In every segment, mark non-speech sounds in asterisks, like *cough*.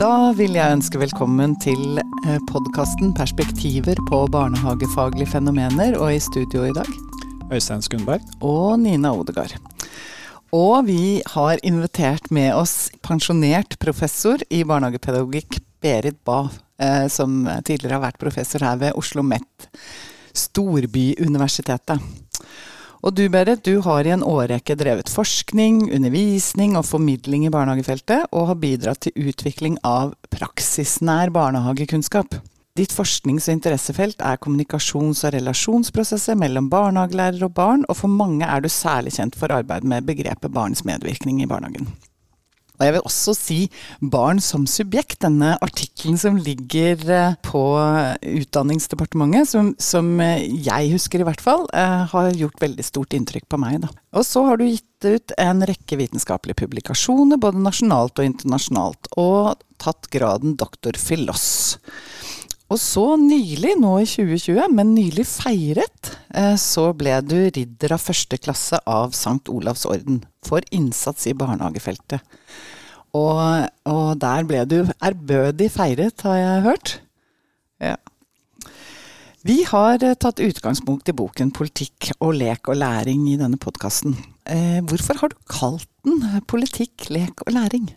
Da vil jeg ønske velkommen til podkasten 'Perspektiver på barnehagefaglige fenomener', og i studio i dag Øystein Skundberg. Og Nina Odegard. Og vi har invitert med oss pensjonert professor i barnehagepedagogikk, Berit Bae, eh, som tidligere har vært professor her ved Oslo OsloMet, storbyuniversitetet. Og du Berit, du har i en årrekke drevet forskning, undervisning og formidling i barnehagefeltet, og har bidratt til utvikling av praksisnær barnehagekunnskap. Ditt forsknings- og interessefelt er kommunikasjons- og relasjonsprosesser mellom barnehagelærer og barn, og for mange er du særlig kjent for arbeid med begrepet barns medvirkning i barnehagen. Og jeg vil også si barn som subjekt. Denne artikkelen som ligger eh, på Utdanningsdepartementet, som, som, eh, jeg husker i hvert fall, eh, har gjort veldig stort inntrykk på meg. Da. Og så har du gitt ut en rekke vitenskapelige publikasjoner, både nasjonalt og internasjonalt, og tatt graden doktor filos. Og så nylig, nå i 2020, men nylig feiret, så ble du ridder av første klasse av St. Olavs orden for innsats i barnehagefeltet. Og, og, der ble du ærbødig feiret, har jeg hørt. Ja. Vi har eh, tatt utgangspunkt i boken 'Politikk og lek og læring' i denne podkasten. Eh, hvorfor har du kalt den 'Politikk, lek og læring'?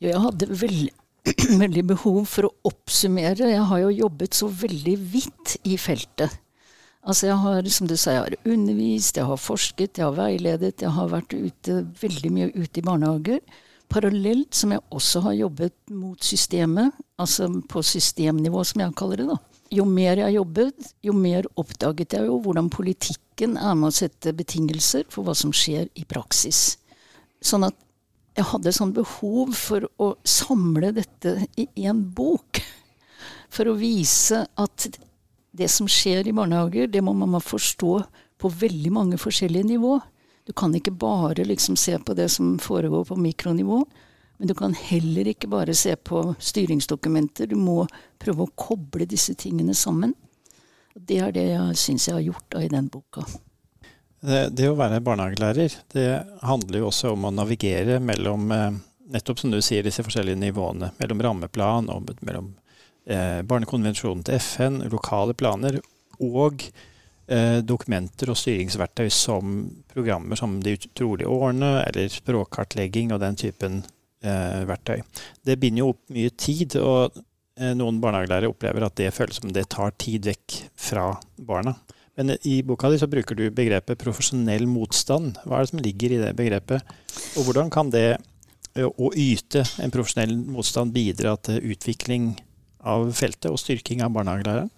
Jo, jeg hadde veldig, *clears throat* veldig behov for å oppsummere. Jeg har jo jobbet så veldig vidt i feltet. Altså jeg har, som du sa, jeg har undervist, jeg har forsket, jeg har veiledet, jeg har vært ute, veldig mye ute i barnehager. Parallelt som jeg også har jobbet mot systemet, altså på systemnivå, som jeg kaller det. da. Jo mer jeg jobbet, jo mer oppdaget jeg jo hvordan politikken er med å sette betingelser for hva som skjer i praksis. Sånn at jeg hadde sånn behov for å samle dette i én bok. For å vise at det som skjer i barnehager, det må man forstå på veldig mange forskjellige nivå. Du kan ikke bare liksom se på det som foregår på mikronivå. Men du kan heller ikke bare se på styringsdokumenter. Du må prøve å koble disse tingene sammen. Det er det jeg syns jeg har gjort da, i den boka. Det, å være barnehagelærer, det handler jo også om å navigere mellom eh, nettopp som du sier, disse forskjellige nivåene. Mellom rammeplan og mellom eh, barnekonvensjonen til FN, lokale planer og Eh, dokumenter og styringsverktøy som programmer som De utrolige årene eller språkkartlegging og den typen verktøy. Det binder jo opp mye tid, og noen barnehagelærere opplever at det føles som det tar tid vekk fra barna. Men i boka di så bruker du begrepet profesjonell motstand. Hva er det som ligger i det begrepet? Og hvordan kan det å yte en profesjonell motstand bidra til utvikling av feltet og styrking av barnehagelæreren?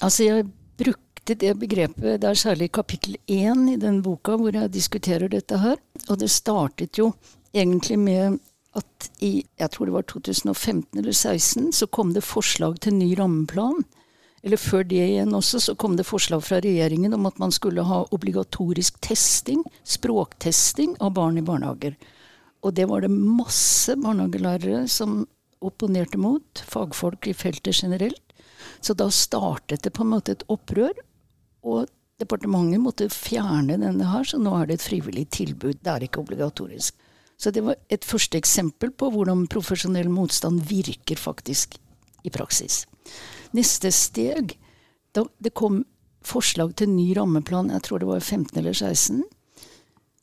Altså jeg brukte det begrepet. Det er særlig kapittel én i den boka hvor jeg diskuterer dette her. Og det startet jo egentlig med at i jeg tror det var 2015 eller 2016 så kom det forslag til ny rammeplan. Eller før det igjen også, så kom det forslag fra regjeringen om at man skulle ha obligatorisk testing, språktesting av barn i barnehager. Og det var det masse barnehagelærere som opponerte mot, fagfolk i feltet generelt. Så da startet det på en måte et opprør, og departementet måtte fjerne denne her, så nå er det et frivillig tilbud. Det er ikke obligatorisk. Så det var et første eksempel på hvordan profesjonell motstand virker faktisk i praksis. Neste steg, da det kom forslag til ny rammeplan, jeg tror det var 15 eller 16,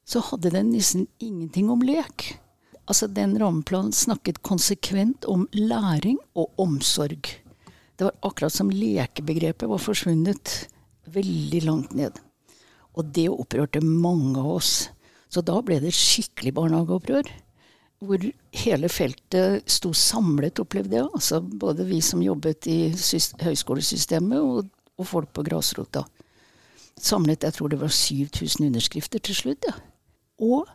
så hadde den nissen ingenting om lek. Altså Den rammeplanen snakket konsekvent om læring og omsorg. Det var akkurat som lekebegrepet var forsvunnet veldig langt ned. Og det opprørte mange av oss. Så da ble det skikkelig barnehageopprør. Hvor hele feltet sto samlet, opplevde jeg. Altså både vi som jobbet i høyskolesystemet, og, og, folk på grasrota. Samlet, jeg tror det var 7000 underskrifter til slutt. Ja. Og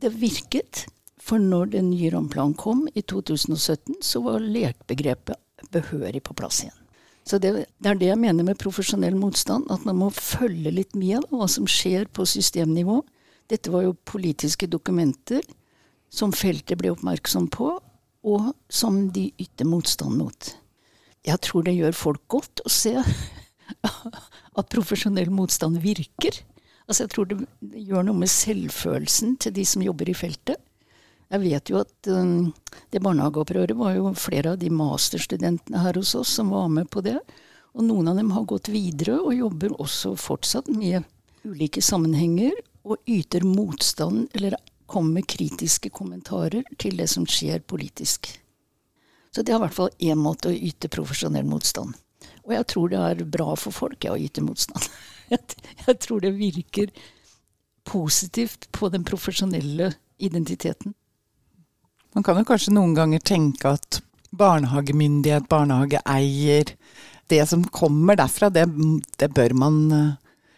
det virket. For når den nye rammeplanen kom i 2017, så var lekbegrepet behørig på plass igjen. Så det, det, er det jeg mener med profesjonell motstand, at man må følge litt med hva som skjer på systemnivå. Dette var jo politiske dokumenter som feltet ble oppmerksom på, og som de ytter motstand mot. Jeg tror det gjør folk godt å se *laughs* at profesjonell motstand virker. Altså Jeg tror det gjør noe med selvfølelsen til de som jobber i feltet. Jeg vet jo at um, det barnehageopprøret var jo flere av de masterstudentene her hos oss som var med på det. Og noen av dem har gått videre og jobber også fortsatt med ulike sammenhenger og yter motstand eller kommer med kritiske kommentarer til det som skjer politisk. Så det er i hvert fall én måte å yte profesjonell motstand. Og jeg tror det er bra for folk å yte motstand. *laughs* Jeg tror det virker positivt på den profesjonelle identiteten. Man kan jo kanskje noen ganger tenke at barnehagemyndighet, barnehageeier Det som kommer derfra, det, det bør man eh,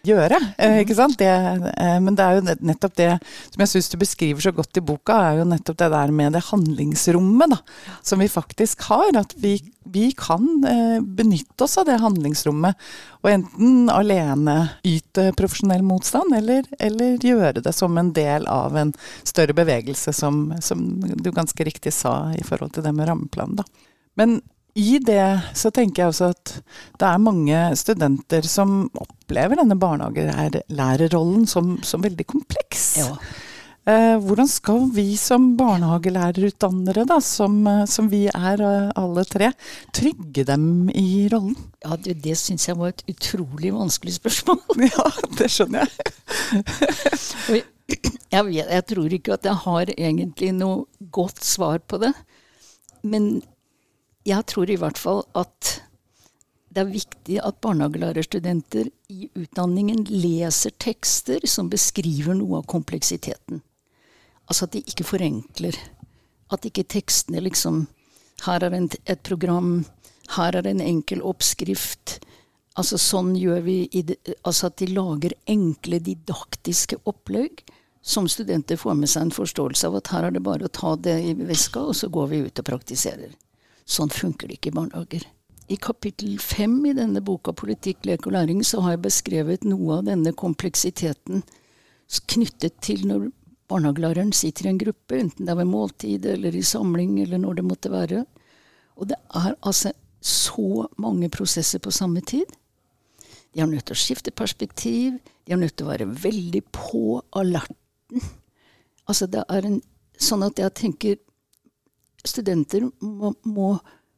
gjøre. Eh, mhm. ikke sant? Det, eh, men det er jo nettopp det som jeg syns du beskriver så godt i boka, er jo nettopp det der med det handlingsrommet da, som vi faktisk har. At vi, vi kan eh, benytte oss av det handlingsrommet. Og enten alene yte profesjonell motstand, eller, eller gjøre det som en del av en større bevegelse, som, som du ganske riktig sa i forhold til det med rammeplan. Da. Men i det så tenker jeg også at det er mange studenter som opplever denne barnehagelærerrollen som, som veldig kompleks. Ja. Eh, hvordan skal vi som barnehagelærerutdannere, da, som, som vi er eh, alle tre, trygge dem i rollen? Ja, Det, det syns jeg var et utrolig vanskelig spørsmål. *laughs* ja, det skjønner jeg. *laughs* jeg, vet, jeg tror ikke at jeg har egentlig noe godt svar på det. Men jeg tror i hvert fall at det er viktig at barnehagelærerstudenter i utdanningen leser tekster som beskriver noe av kompleksiteten. Altså at de ikke forenkler. At ikke tekstene liksom Her er en, et program, her er en enkel oppskrift. Altså sånn gjør vi det, Altså at de lager enkle didaktiske opplegg som studenter får med seg en forståelse av at her er det bare å ta det i veska, og så går vi ut og praktiserer. Sånn funker det ikke i barnehager. I kapittel fem i denne boka Politikk, lek og læring så har jeg beskrevet noe av denne kompleksiteten knyttet til når barnehagelæreren sitter i en gruppe, enten det er ved måltid eller i samling eller når det måtte være. Og det er altså så mange prosesser på samme tid. De er nødt til å skifte perspektiv. De er nødt til å være veldig på alerten. Altså det er en, sånn at jeg tenker studenter må, må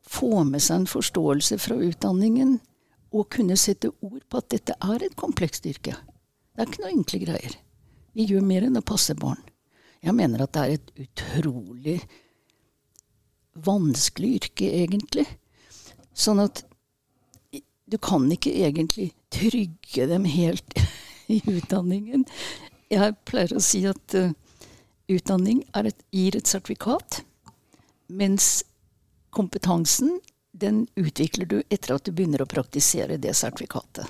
få med seg en forståelse fra utdanningen og kunne sette ord på at dette er et komplekst yrke. Det er ikke noe enkle greier. Vi gjør mer enn å passe barn. Jeg mener at det er et utrolig vanskelig yrke, egentlig. Sånn at du kan ikke egentlig trygge dem helt *laughs* i utdanningen. Jeg pleier å si at uh, utdanning et, gir et sertifikat. Mens kompetansen den utvikler du etter at du begynner å praktisere det sertifikatet.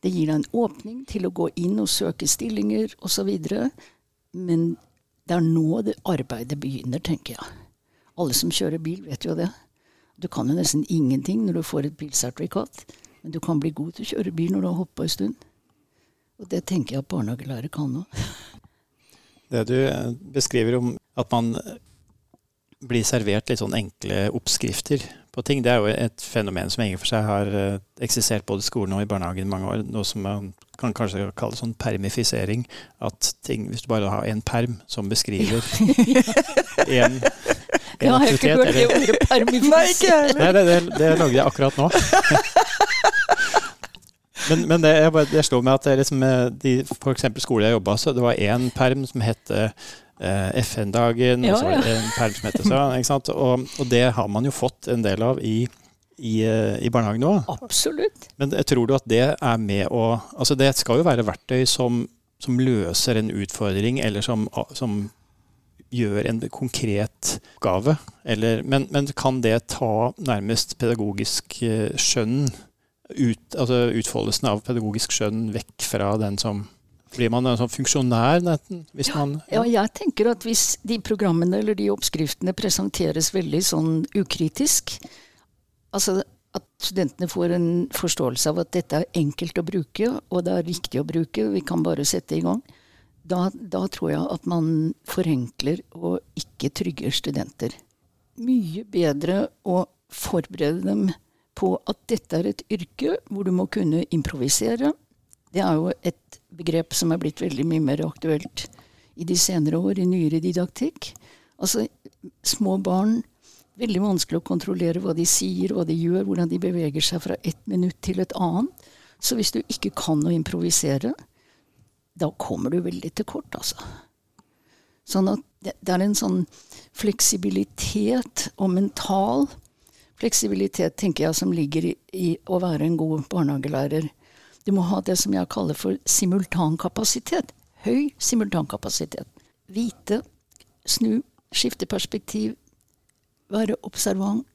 Det gir deg en åpning til å gå inn og søke stillinger osv. Men det er nå det arbeidet begynner, tenker jeg. Alle som kjører bil, vet jo det. Du kan jo nesten ingenting når du får et bilsertifikat, men du kan bli god til å kjøre bil når du har holdt en stund. Og det tenker jeg at barnehagelærere kan òg. Det du beskriver om at man blir servert litt sånn enkle oppskrifter på ting. Det er jo et fenomen som egentlig for seg har eh, eksistert både i skolen og i barnehagen i mange år. Noe som man kan kanskje kalle sånn permifisering. At ting, hvis du bare har en perm som beskriver *laughs* en, en ja, jeg har ikke hørt det ordet permifisering. Nei, det, det, det lagde jeg akkurat nå. *laughs* men, men det, jeg, bare, det slår meg at det liksom, eh, de, for eksempel skole jeg jobba, så det var én perm som het Eh, FN-dagen, ja, og så var det en perm som het sånn. Og, og, det har man jo fått en del av i, i, eh, i barnehagen nå. Absolutt. Men tror du at det er med å Altså det skal jo være verktøy som, som løser en utfordring, eller som, som gjør en konkret gave. Eller, men, men, kan det ta nærmest pedagogisk eh, skjønn, ut, altså utfoldelsen av pedagogisk skjønn, vekk fra den som blir man en sånn funksjonær nesten? Hvis ja, man, ja. ja, jeg tenker at hvis de programmene eller de oppskriftene presenteres veldig sånn ukritisk, altså at studentene får en forståelse av at dette er enkelt å bruke, og det er riktig å bruke, vi kan bare sette i gang, da, da tror jeg at man forenkler og ikke trygger studenter. Mye bedre å forberede dem på at dette er et yrke hvor du må kunne improvisere. Det er jo et begrep som er blitt veldig mye mer aktuelt i de senere år i nyere didaktikk. Altså, små barn Veldig vanskelig å kontrollere hva de sier, hva de gjør, hvordan de beveger seg fra et minutt til et annet. Så hvis du ikke kan å improvisere, da kommer du veldig til kort, altså. Sånn at det er en sånn fleksibilitet og mental fleksibilitet, tenker jeg, som ligger i, i å være en god barnehagelærer. Du må ha det som jeg kaller for simultankapasitet. Høy simultankapasitet. Vite, snu, skifte perspektiv, være observant,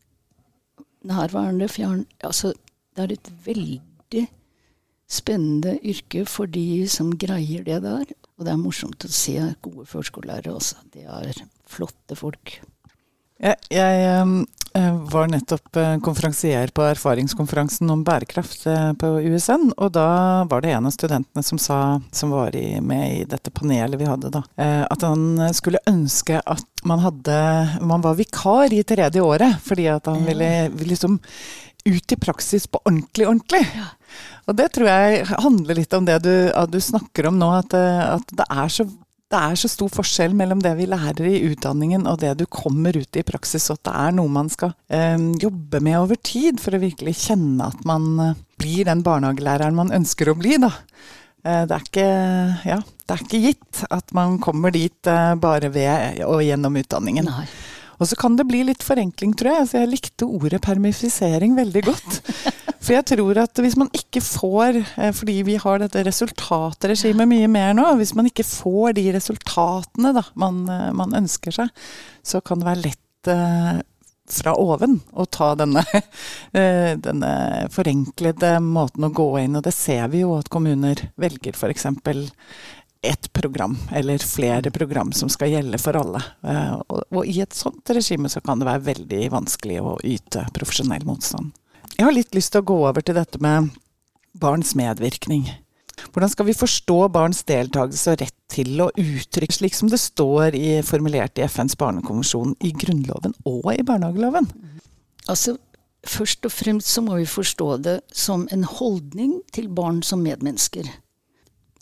nærværende, fjern Altså, det er et veldig spennende yrke for de som greier det der. Og det er morsomt å se gode førskolelærere også. Det er flotte folk. Jeg, jeg øh, var nettopp øh, konferansier på erfaringskonferansen om bærekraft øh, på USN. Og da var det en av studentene som sa, som var i, med i dette panelet vi hadde da, at han skulle ønske at man hadde Man var vikar i tredje året, fordi at han ville, ville liksom ut i praksis på ordentlig, ordentlig. Ja. Og det tror jeg handler litt om det du, du snakker om nå, at, at det er så det er så stor forskjell mellom det vi lærer i utdanningen og det du kommer ut i praksis, og at det er noe man skal eh, jobbe med over tid for å virkelig kjenne at man eh, blir den barnehagelæreren man ønsker å bli. da. Eh, det, er ikke, ja, det er ikke gitt at man kommer dit eh, bare ved og gjennom utdanningen. Nei. Og så kan det bli litt forenkling, tror jeg. Altså, jeg likte ordet permifisering veldig godt. *laughs* For jeg tror at hvis man ikke får, eh, fordi vi har dette resultatregimet mye mer nå, hvis man ikke får de resultatene da, man, eh, man ønsker seg, så kan det være lett uh, fra oven å ta denne, uh, *laughs* denne, forenklede måten å gå inn. Og det ser vi jo at kommuner velger f.eks. ett program, eller flere program som skal gjelde for alle. Og, og i et sånt regime så kan det være veldig vanskelig å yte profesjonell motstand. Jeg har litt lyst til å gå over til dette med barns medvirkning. Hvordan skal vi forstå barns deltakelse og rett til å uttrykke, slik som det står i, formulert i FNs barnekonvensjon, i Grunnloven og i barnehageloven? Altså, Først og fremst så må vi forstå det som en holdning til barn som medmennesker.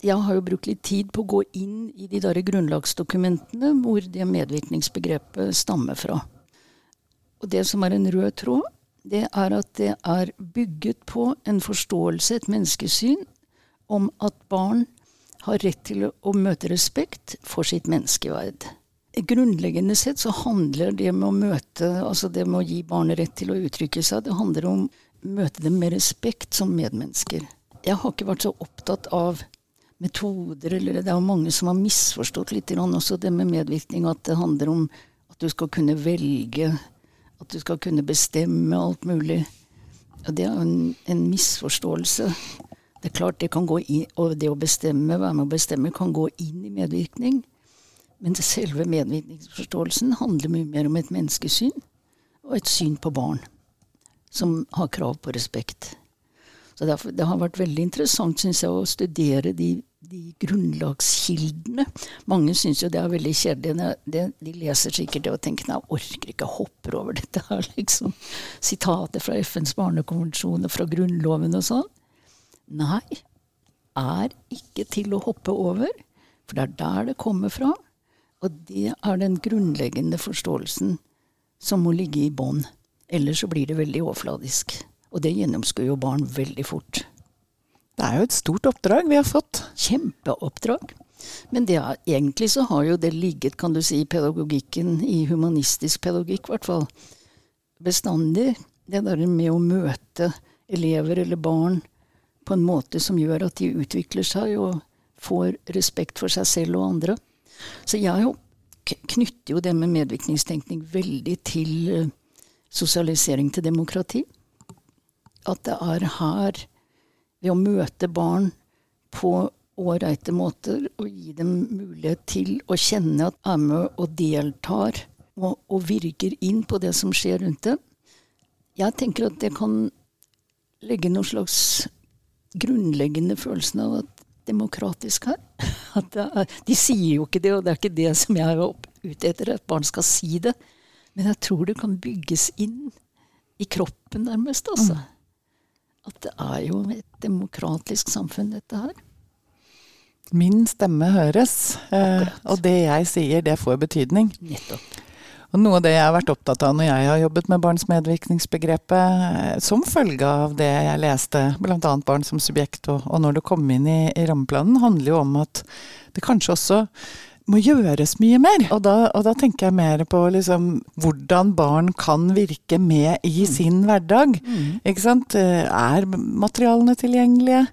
Jeg har jo brukt litt tid på å gå inn i de der grunnlagsdokumentene hvor det medvirkningsbegrepet stammer fra. Og det som er en rød tråd, det er at det er bygget på en forståelse, et menneskesyn, om at barn har rett til å møte respekt for sitt menneskeverd. Grunnleggende sett så handler det med å møte, altså det med å gi barnet rett til å uttrykke seg, det handler om å møte dem med respekt som medmennesker. Jeg har ikke vært så opptatt av metoder, eller det er mange som har misforstått litt også det med medvirkning, at det handler om at du skal kunne velge at du skal kunne bestemme alt mulig. Og det er en, en misforståelse. Det er klart det kan gå inn, og det å bestemme, være med å bestemme, kan gå inn i medvirkning. Men selve medvirkningsforståelsen handler mye mer om et menneskesyn og et syn på barn som har krav på respekt. Så derfor, Det har vært veldig interessant synes jeg, å studere de de grunnlagskildene. Mange syns jo det er veldig kjedelig. De, leser sikkert det og tenker nei, orker ikke, hopper over dette her, *laughs* liksom. Sitater fra FNs barnekonvensjon og fra Grunnloven og sånn. Nei, er ikke til å hoppe over. For det er der det kommer fra. Og det er den grunnleggende forståelsen som må ligge i bånn. Ellers så blir det veldig overfladisk. Og det gjennomskuer jo barn veldig fort. Det er jo et stort oppdrag vi har fått. Kjempeoppdrag. Men er, egentlig så har jo det ligget, kan du si, i pedagogikken, i humanistisk pedagogikk i hvert fall, bestandig. Det der med å møte elever eller barn på en måte som gjør at de utvikler seg og får respekt for seg selv og andre. Så jeg knytter jo det med medvirkningstenkning veldig til eh, sosialisering til demokrati. At det er her ved å møte barn på ålreite måter og gi dem mulighet til å kjenne at de er med og deltar og, og, virker inn på det som skjer rundt dem. Jeg tenker at det kan legge noen slags grunnleggende følelsen av at demokratisk her. *laughs* Er, de sier jo ikke det, og det er ikke det som jeg er ute etter, at barn skal si det. Men jeg tror det kan bygges inn i kroppen, nærmest. altså. Mm at det er jo et demokratisk samfunn, dette her. Min stemme høres, eh, og det jeg sier, det får betydning. Nettopp. Og noe av det jeg har vært opptatt av når jeg har jobbet med barns medvirkningsbegrepet, eh, som følge av det jeg leste, bl.a. barn som subjekt, og, og når det kom inn i, i rammeplanen, handler jo om at det kanskje også må gjøres mye mer. Og da, og da tenker jeg mer på liksom, hvordan barn kan virke med i mm. sin hverdag. Mm. Ikke sant? Er materialene tilgjengelige?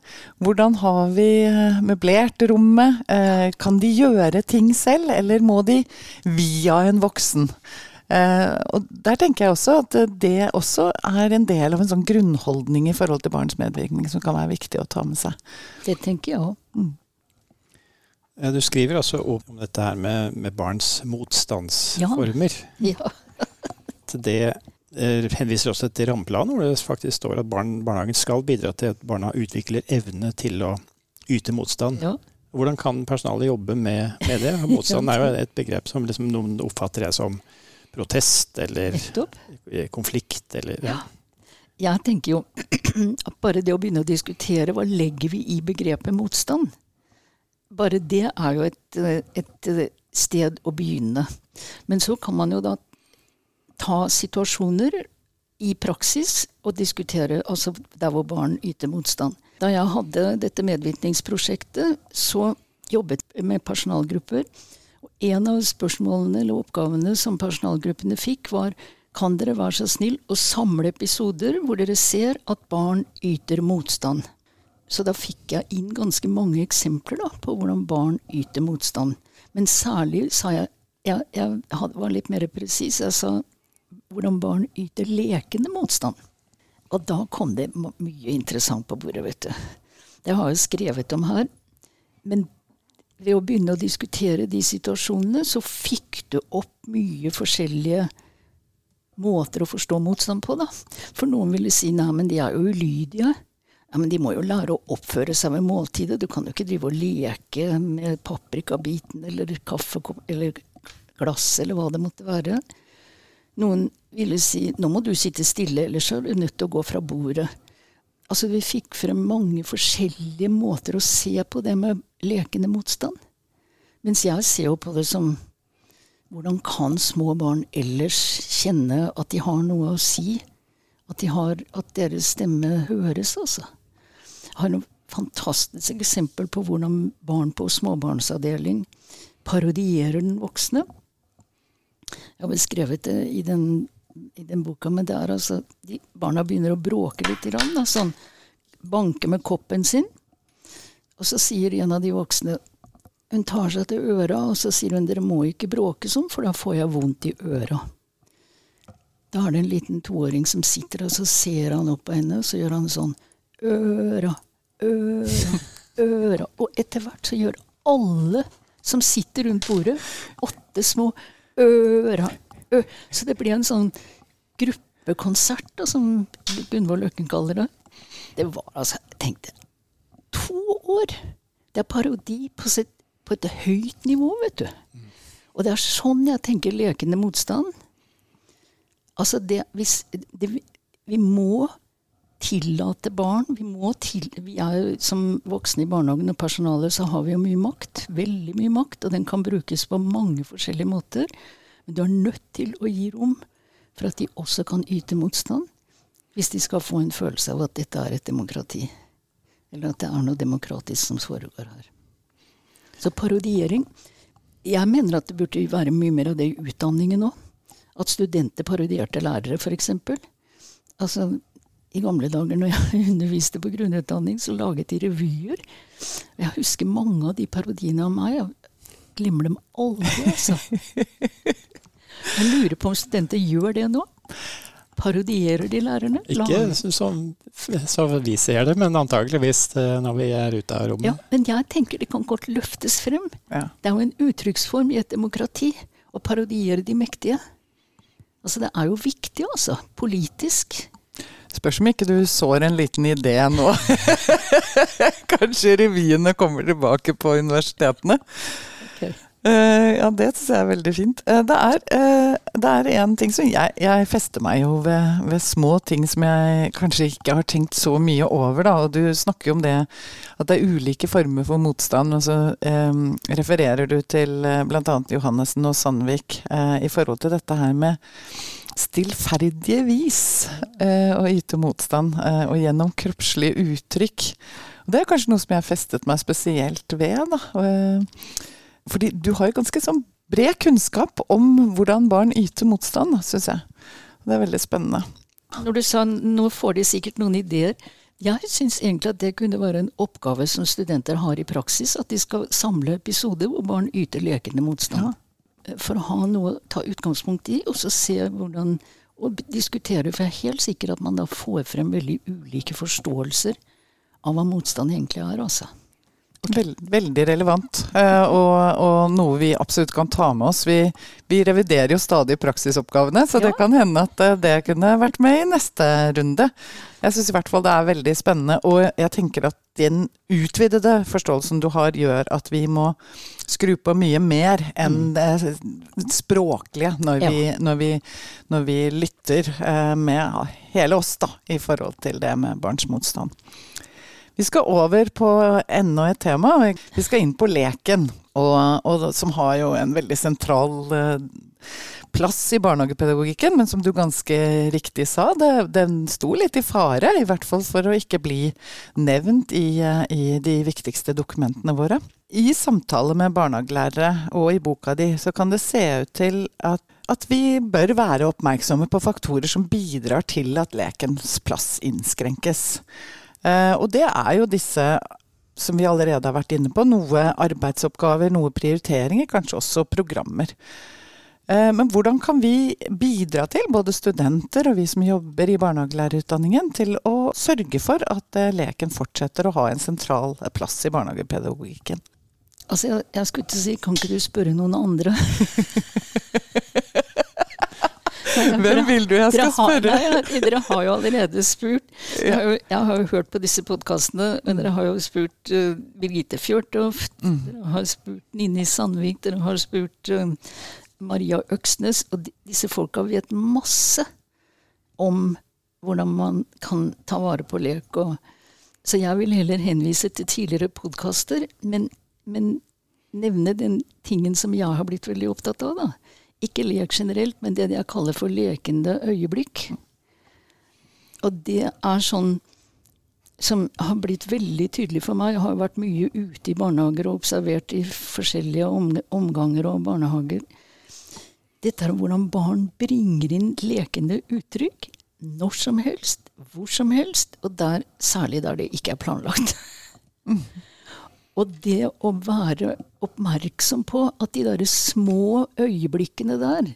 Hvordan har vi eh, møblert rommet? Eh, kan de gjøre ting selv, eller må de via en voksen? Eh, og der tenker jeg også at det også er en del av en sånn grunnholdning i forhold til barns medvirkning som kan være viktig å ta med seg. Det tenker jeg òg. Mm. Du skriver altså om dette her med, med barns motstandsformer. Ja. *laughs* ja. det eh, henviser også til rammeplanen, hvor det faktisk står at barn, barnehagen skal bidra til at barna utvikler evne til å yte motstand. Ja. Hvordan kan personalet jobbe med, med det? *laughs* Motstand er jo et begrep som liksom noen oppfatter jeg som protest eller konflikt. Eller, ja. Jeg tenker jo *clears throat* at bare det å begynne å diskutere hva legger vi i begrepet motstand, bare det er jo et, et, sted å begynne. Men så kan man jo da ta situasjoner i praksis og diskutere, altså der hvor barn yter motstand. Da jeg hadde dette medvirkningsprosjektet, så jobbet jeg med personalgrupper. Og en av spørsmålene eller oppgavene som personalgruppene fikk, var kan dere være så snill å samle episoder hvor dere ser at barn yter motstand. Så da fikk jeg inn ganske mange eksempler da, på hvordan barn yter motstand. Men særlig sa jeg Jeg, jeg var litt mer presis. Jeg sa hvordan barn yter lekende motstand. Og da kom det mye interessant på bordet, vet du. Det har jeg skrevet om her. Men ved å begynne å diskutere de situasjonene, så fikk du opp mye forskjellige måter å forstå motstand på, da. For noen ville si nei, men de er jo ulydige. Ja, Men de må jo lære å oppføre seg ved måltidet. Du kan jo ikke drive og leke med paprikabiten eller kaffekopp eller glass eller hva det måtte være. Noen ville si nå må du sitte stille, ellers er du nødt til å gå fra bordet. Altså Vi fikk frem mange forskjellige måter å se på det med lekende motstand. Mens jeg ser jo på det som hvordan kan små barn ellers kjenne at de har noe å si? At, de har, at deres stemme høres, altså har noe fantastisk eksempel på hvordan barn på småbarnsavdeling parodierer den voksne. Jeg har beskrevet det i den, i den boka, men det er altså de, Barna begynner å bråke litt, da, sånn banke med koppen sin. Og så sier en av de voksne Hun tar seg til øra, og så sier hun dere må ikke bråke sånn, for da får jeg vondt i øra. Da er det en liten toåring som sitter, og så ser han opp på henne, og så gjør han sånn Øra øra. Og etter hvert så gjør alle som sitter rundt bordet, åtte små øra. Ø. Så det blir en sånn gruppekonsert, da, som Gunvor Løkken kaller det. Det var altså Jeg tenkte to år! Det er parodi på, sitt, på et høyt nivå, vet du. Og det er sånn jeg tenker lekende motstand. Altså, det, hvis, det, vi må tillate barn Vi må til, vi er Som voksne i barnehagen og personalet så har vi jo mye makt. Veldig mye makt, og den kan brukes på mange forskjellige måter. Men du er nødt til å gi rom for at de også kan yte motstand. Hvis de skal få en følelse av at dette er et demokrati. Eller at det er noe demokratisk som foregår her. Så parodiering Jeg mener at det burde være mye mer av det i utdanningen òg. At studenter parodierte lærere, f.eks. Altså, i gamle dager når jeg *laughs* underviste på grunnutdanning, så laget de revyer. Jeg husker mange av de parodiene av meg. Jeg glemmer dem aldri, altså. *laughs* Jeg lurer på om studenter gjør det nå? Parodierer de lærerne? Ikke som, så vi ser det, men antageligvis eh, når vi er ute av rommet. Ja, Men jeg tenker det kan godt løftes frem. Ja. Det er jo en uttrykksform i et demokrati å parodiere de mektige. Altså Det er jo viktig, altså. Politisk. Spørs om ikke du sår en liten idé nå. *laughs* Kanskje revyene kommer tilbake på universitetene. Okay. Uh, ja, det syns jeg er veldig fint. Uh, det, er, uh, det er en ting som jeg, jeg fester meg jo ved, ved, små ting som jeg kanskje ikke har tenkt så mye over. Da. Og du snakker jo om det at det er ulike former for motstand. Og så um, refererer du til uh, bl.a. Johannessen og Sandvik i forhold til dette her med stillferdige vis å yte motstand, og gjennom kroppslige uttrykk. Og det er kanskje noe som jeg har festet meg spesielt ved. da. Fordi du har jo ganske sånn bred kunnskap om hvordan barn yter motstand, syns jeg. Det er veldig spennende. Når du sa nå får de sikkert noen ideer. Jeg syns egentlig at det kunne være en oppgave som studenter har i praksis. At de skal samle episoder hvor barn yter lekende motstand. Ja. For å ha noe å ta utgangspunkt i, og så se hvordan Og diskutere. For jeg er helt sikker at man da får frem veldig ulike forståelser av hva motstand egentlig er. altså. Vel, veldig relevant, uh, og, og, noe vi absolutt kan ta med oss. Vi, vi reviderer jo stadig praksisoppgavene, så ja. det kan hende at uh, det kunne vært med i neste runde. Jeg syns i hvert fall det er veldig spennende, og jeg tenker at den utvidede forståelsen du har, gjør at vi må skru på mye mer enn mm. det språklige når, ja. vi, når, vi, når vi, lytter uh, med hele oss da, i forhold til det med barns motstand. Vi skal over på enda et tema. Vi skal inn på leken, og, og, som har jo en veldig sentral eh, plass i barnehagepedagogikken, men som du ganske riktig sa, det, den sto litt i fare. I hvert fall for å ikke bli nevnt i, i de viktigste dokumentene våre. I samtale med barnehagelærere og i boka di, så kan det se ut til at at vi bør være oppmerksomme på faktorer som bidrar til at lekens plass innskrenkes. Eh, og det er jo disse som vi allerede har vært inne på, noe arbeidsoppgaver, noe prioriteringer, kanskje også programmer. Eh, men hvordan kan vi bidra til, både studenter og vi som jobber i barnehagelærerutdanningen, til å sørge for at eh, leken fortsetter å ha en sentral plass i barnehagepedagogikken? Altså, jeg, jeg skulle ikke si, kan ikke du spørre noen andre? *laughs* Hvem vil du jeg skal spørre? Har, nei, dere har jo allerede spurt. Jeg har jo, jeg har jo hørt på disse podkastene, men dere har jo spurt uh, Birgitte Fjørtoft, mm. dere har spurt Nini Sandvik, dere har spurt uh, Maria Øksnes. Og de, disse folka vet masse om hvordan man kan ta vare på lek. Og, så jeg vil heller henvise til tidligere podkaster, men, men nevne den tingen som jeg har blitt veldig opptatt av. da ikke lek generelt, men det jeg kaller for lekende øyeblikk. Og det er sånn som har blitt veldig tydelig for meg. Jeg har vært mye ute i barnehager og observert i forskjellige omganger og barnehager. Dette er hvordan barn bringer inn lekende uttrykk når som helst, hvor som helst, og der, særlig der det ikke er planlagt. Og det å være oppmerksom på at de der små øyeblikkene der,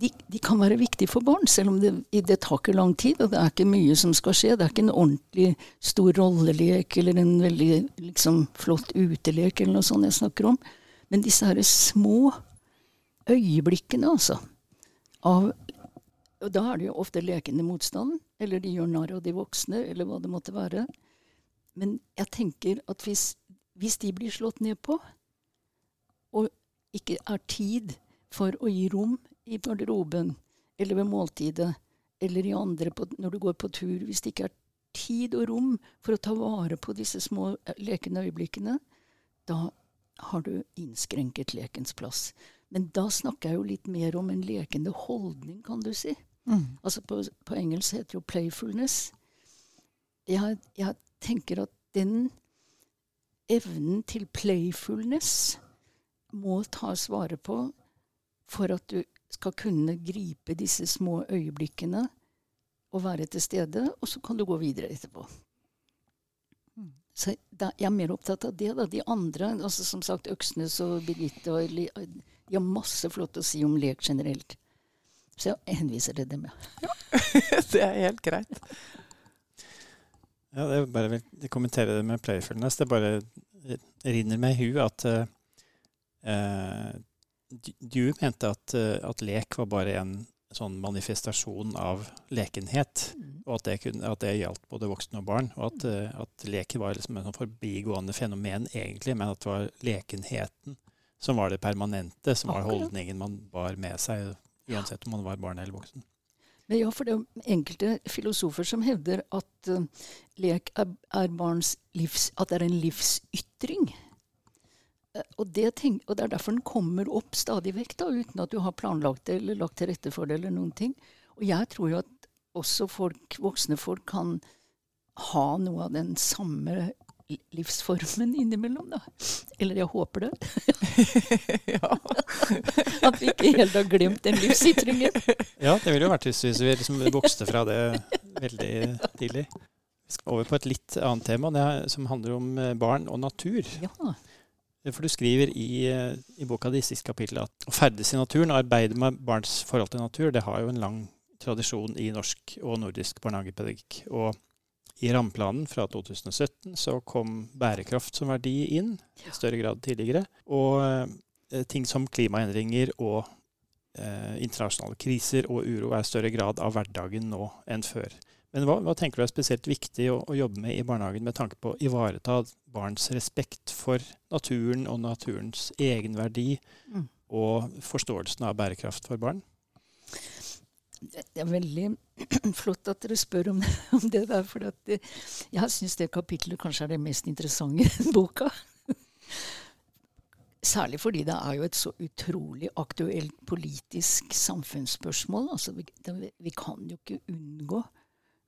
de, de, kan være viktige for barn, selv om det, det, tar ikke lang tid, og det er ikke mye som skal skje. Det er ikke en ordentlig stor rollelek eller en veldig liksom, flott utelek eller noe sånt jeg snakker om. Men disse her små øyeblikkene, altså. Av, og da er det jo ofte lekende motstand, eller de gjør narr av de voksne, eller hva det måtte være. Men jeg tenker at hvis, hvis de blir slått ned på, og ikke er tid for å gi rom i garderoben eller ved måltidet eller i andre på, når du går på tur, hvis det ikke er tid og rom for å ta vare på disse små eh, lekende øyeblikkene, da har du innskrenket lekens plass. Men da snakker jeg jo litt mer om en lekende holdning, kan du si. Mm. Altså på, på, engelsk heter det jo 'playfulness'. Jeg, jeg tenker at den evnen til playfulness må tas vare på for at du skal kunne gripe disse små øyeblikkene og være til stede, og så kan du gå videre etterpå. Mm. Så da, Jeg er mer opptatt av det. da. De andre, altså som sagt Øksnes og Birgitte, og, de har masse flott å si om lek generelt. Så jeg henviser til dem, ja. ja. *laughs* det er helt greit. Ja, det er bare vil kommentere det med playfulness. Det bare rinner meg i hu at uh, du mente at, uh, at, lek var bare en sånn manifestasjon av lekenhet, mm. og at det, kunne, at det, gjaldt både voksne og barn. Og at, uh, at leken var liksom en sånn forbigående fenomen egentlig, men at det var lekenheten som var det permanente, som var holdningen man bar med seg, uansett om man var barn eller voksen. Men ja, for det er enkelte filosofer som hevder at uh, lek er, er barns livs, at det er en livsytring. Uh, og, det tenk, og det er derfor den kommer opp stadig vekk, da, uten at du har planlagt det eller lagt til rette for det. eller noen ting. Og jeg tror jo at også folk, voksne folk kan ha noe av den samme livsformen innimellom, da. Eller jeg håper det. *laughs* *laughs* At vi ikke helt har glemt den livsytringen. Ja, det ville jo vært hvis vi liksom vokste fra det veldig tidlig. Vi skal over på et litt annet tema, det som handler om eh, barn og natur. Ja. For du skriver i, eh, i boka di siste kapittel at å ferdes i naturen og arbeide med barns forhold til natur, det har jo en lang tradisjon i norsk og nordisk barnehagepedagogikk. Og i rammeplanen fra 2017 så kom bærekraft som verdi inn i større grad tidligere. Og eh, ting som klimaendringer og eh, internasjonale kriser og uro er i større grad av hverdagen nå enn før. Men hva, hva tenker du er spesielt viktig å, å jobbe med i barnehagen med tanke på å ivareta barns respekt for naturen og naturens egenverdi Mm. og forståelsen av bærekraft for barn? Det er veldig *clears throat* flott at dere spør om, om det der, for det, jeg syns det kapitlet kanskje er det mest interessante i boka. Særlig fordi det er jo et så utrolig aktuelt politisk samfunnsspørsmål. Altså, vi, det, vi kan jo ikke unngå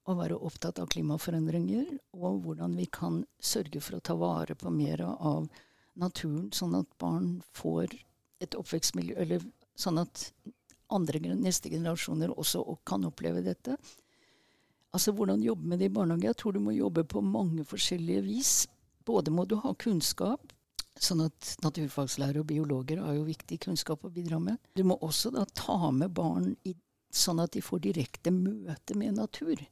å være opptatt av klimaforandringer, og hvordan vi kan sørge for å ta vare på mer av naturen, sånn at barn får et oppvekstmiljø Eller sånn at andre, neste generasjoner også kan oppleve dette. Altså Hvordan jobbe med det i barnehage? Jeg tror du må jobbe på mange forskjellige vis. Både må du ha kunnskap, sånn at naturfagslærere og biologer har jo viktig kunnskap å bidra med. Du må også da ta med barn i, sånn at de får direkte møte med natur.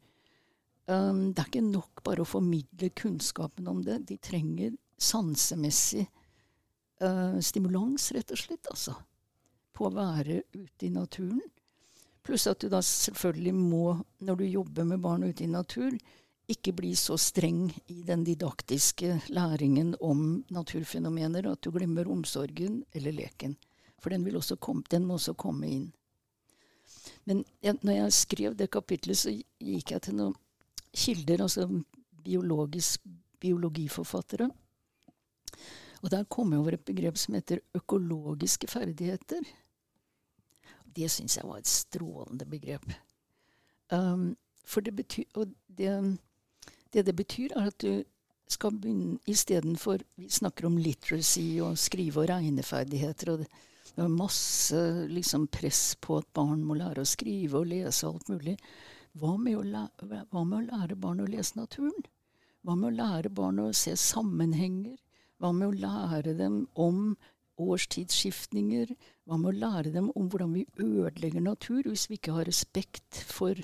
Um, det er ikke nok bare å formidle kunnskapen om det. De trenger sansemessig uh, stimulans, rett og slett. altså på å være ute i naturen. Pluss at du da selvfølgelig må, når du jobber med barn ute i natur, ikke bli så streng i den didaktiske læringen om naturfenomener at du glemmer omsorgen eller leken. For den, komme, den må også komme inn. Men jeg, når jeg skrev det kapitlet, så gikk jeg til noen kilder, altså biologisk, biologiforfattere. Og der kom jeg over et begrep som heter økologiske ferdigheter. Det syns jeg var et strålende begrep. Um, for det betyr Og det, det det betyr, er at du skal begynne istedenfor Vi snakker om literacy og skrive- og regneferdigheter. og det, det er masse liksom, press på at barn må lære å skrive og lese alt mulig. Hva med, lære, hva med å lære barn å lese naturen? Hva med å lære barn å se sammenhenger? Hva med å lære dem om årstidsskiftninger? Hva med å lære dem om hvordan vi ødelegger natur hvis vi ikke har respekt for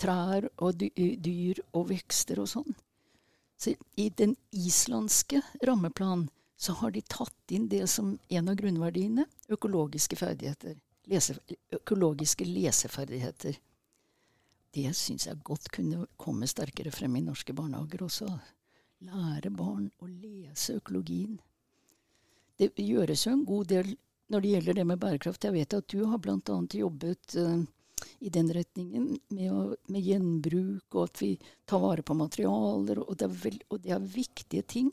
trær og dyr og vekster og sånn? Så I den islandske rammeplanen så har de tatt inn det som en av grunnverdiene økologiske ferdigheter. Lese, økologiske leseferdigheter. Det syns jeg godt kunne komme sterkere frem i norske barnehager også. Lære barn å lese økologien. Det gjøres jo en god del når det gjelder det med bærekraft. Jeg vet at du har bl.a. jobbet uh, i den retningen med, å, med gjenbruk, og at vi tar vare på materialer, og det, vel, og det er viktige ting.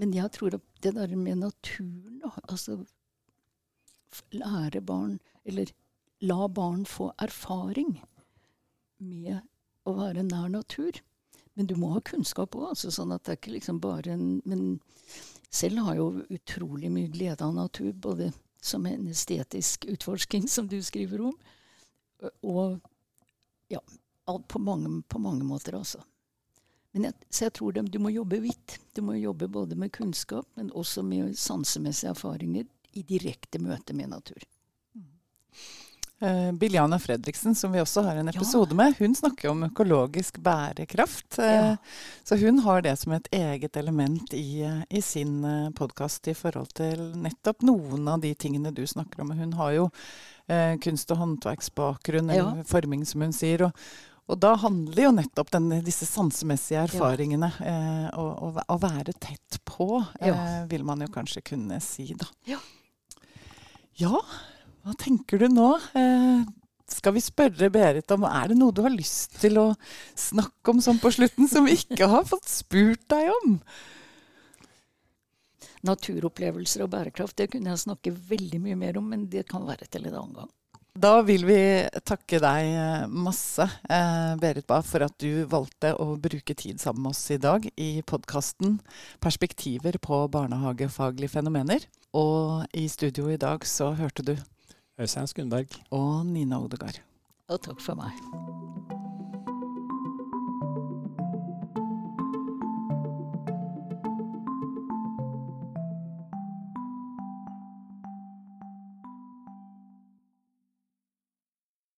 Men jeg tror at det der med naturen, altså Lære barn, eller la barn få erfaring med å være nær natur. Men du må ha kunnskap òg, altså, sånn at det er ikke liksom bare en Men selv har jo utrolig mye glede av natur, både som en estetisk utforsking, som du skriver om, og ja, på mange, på mange måter, altså. Men jeg, så jeg tror det, du må jobbe vidt. Du må jobbe både med kunnskap, men også med sansemessige erfaringer i direkte møte med natur. Uh, Biljana Fredriksen, som vi også har en Ja. episode med, hun snakker om økologisk bærekraft. Ja. Uh, Så hun har det som et eget element i, eh, i sin podkast i forhold til nettopp noen av de tingene du snakker om. Hun har jo eh, kunst- og håndverksbakgrunn, Ja. eller forming som hun sier. Og, Og da handler jo nettopp denne, disse sansemessige erfaringene og å, være tett på, eh, Ja. vil man jo kanskje kunne si, da. Ja. Ja, hva tenker du nå? Eh, skal vi spørre Berit om Er det noe du har lyst til å snakke om sånn på slutten, som vi ikke har fått spurt deg om? Naturopplevelser og bærekraft det kunne jeg snakke veldig mye mer om, men det kan være til en annen gang. Da vil vi takke deg eh, masse, eh, Berit Bae, for at du valgte å bruke tid sammen med oss i dag i podkasten 'Perspektiver på barnehagefaglige fenomener'. Og i studio i dag så hørte du Øystein Skundberg. og Nina Odegaard. Og takk for meg.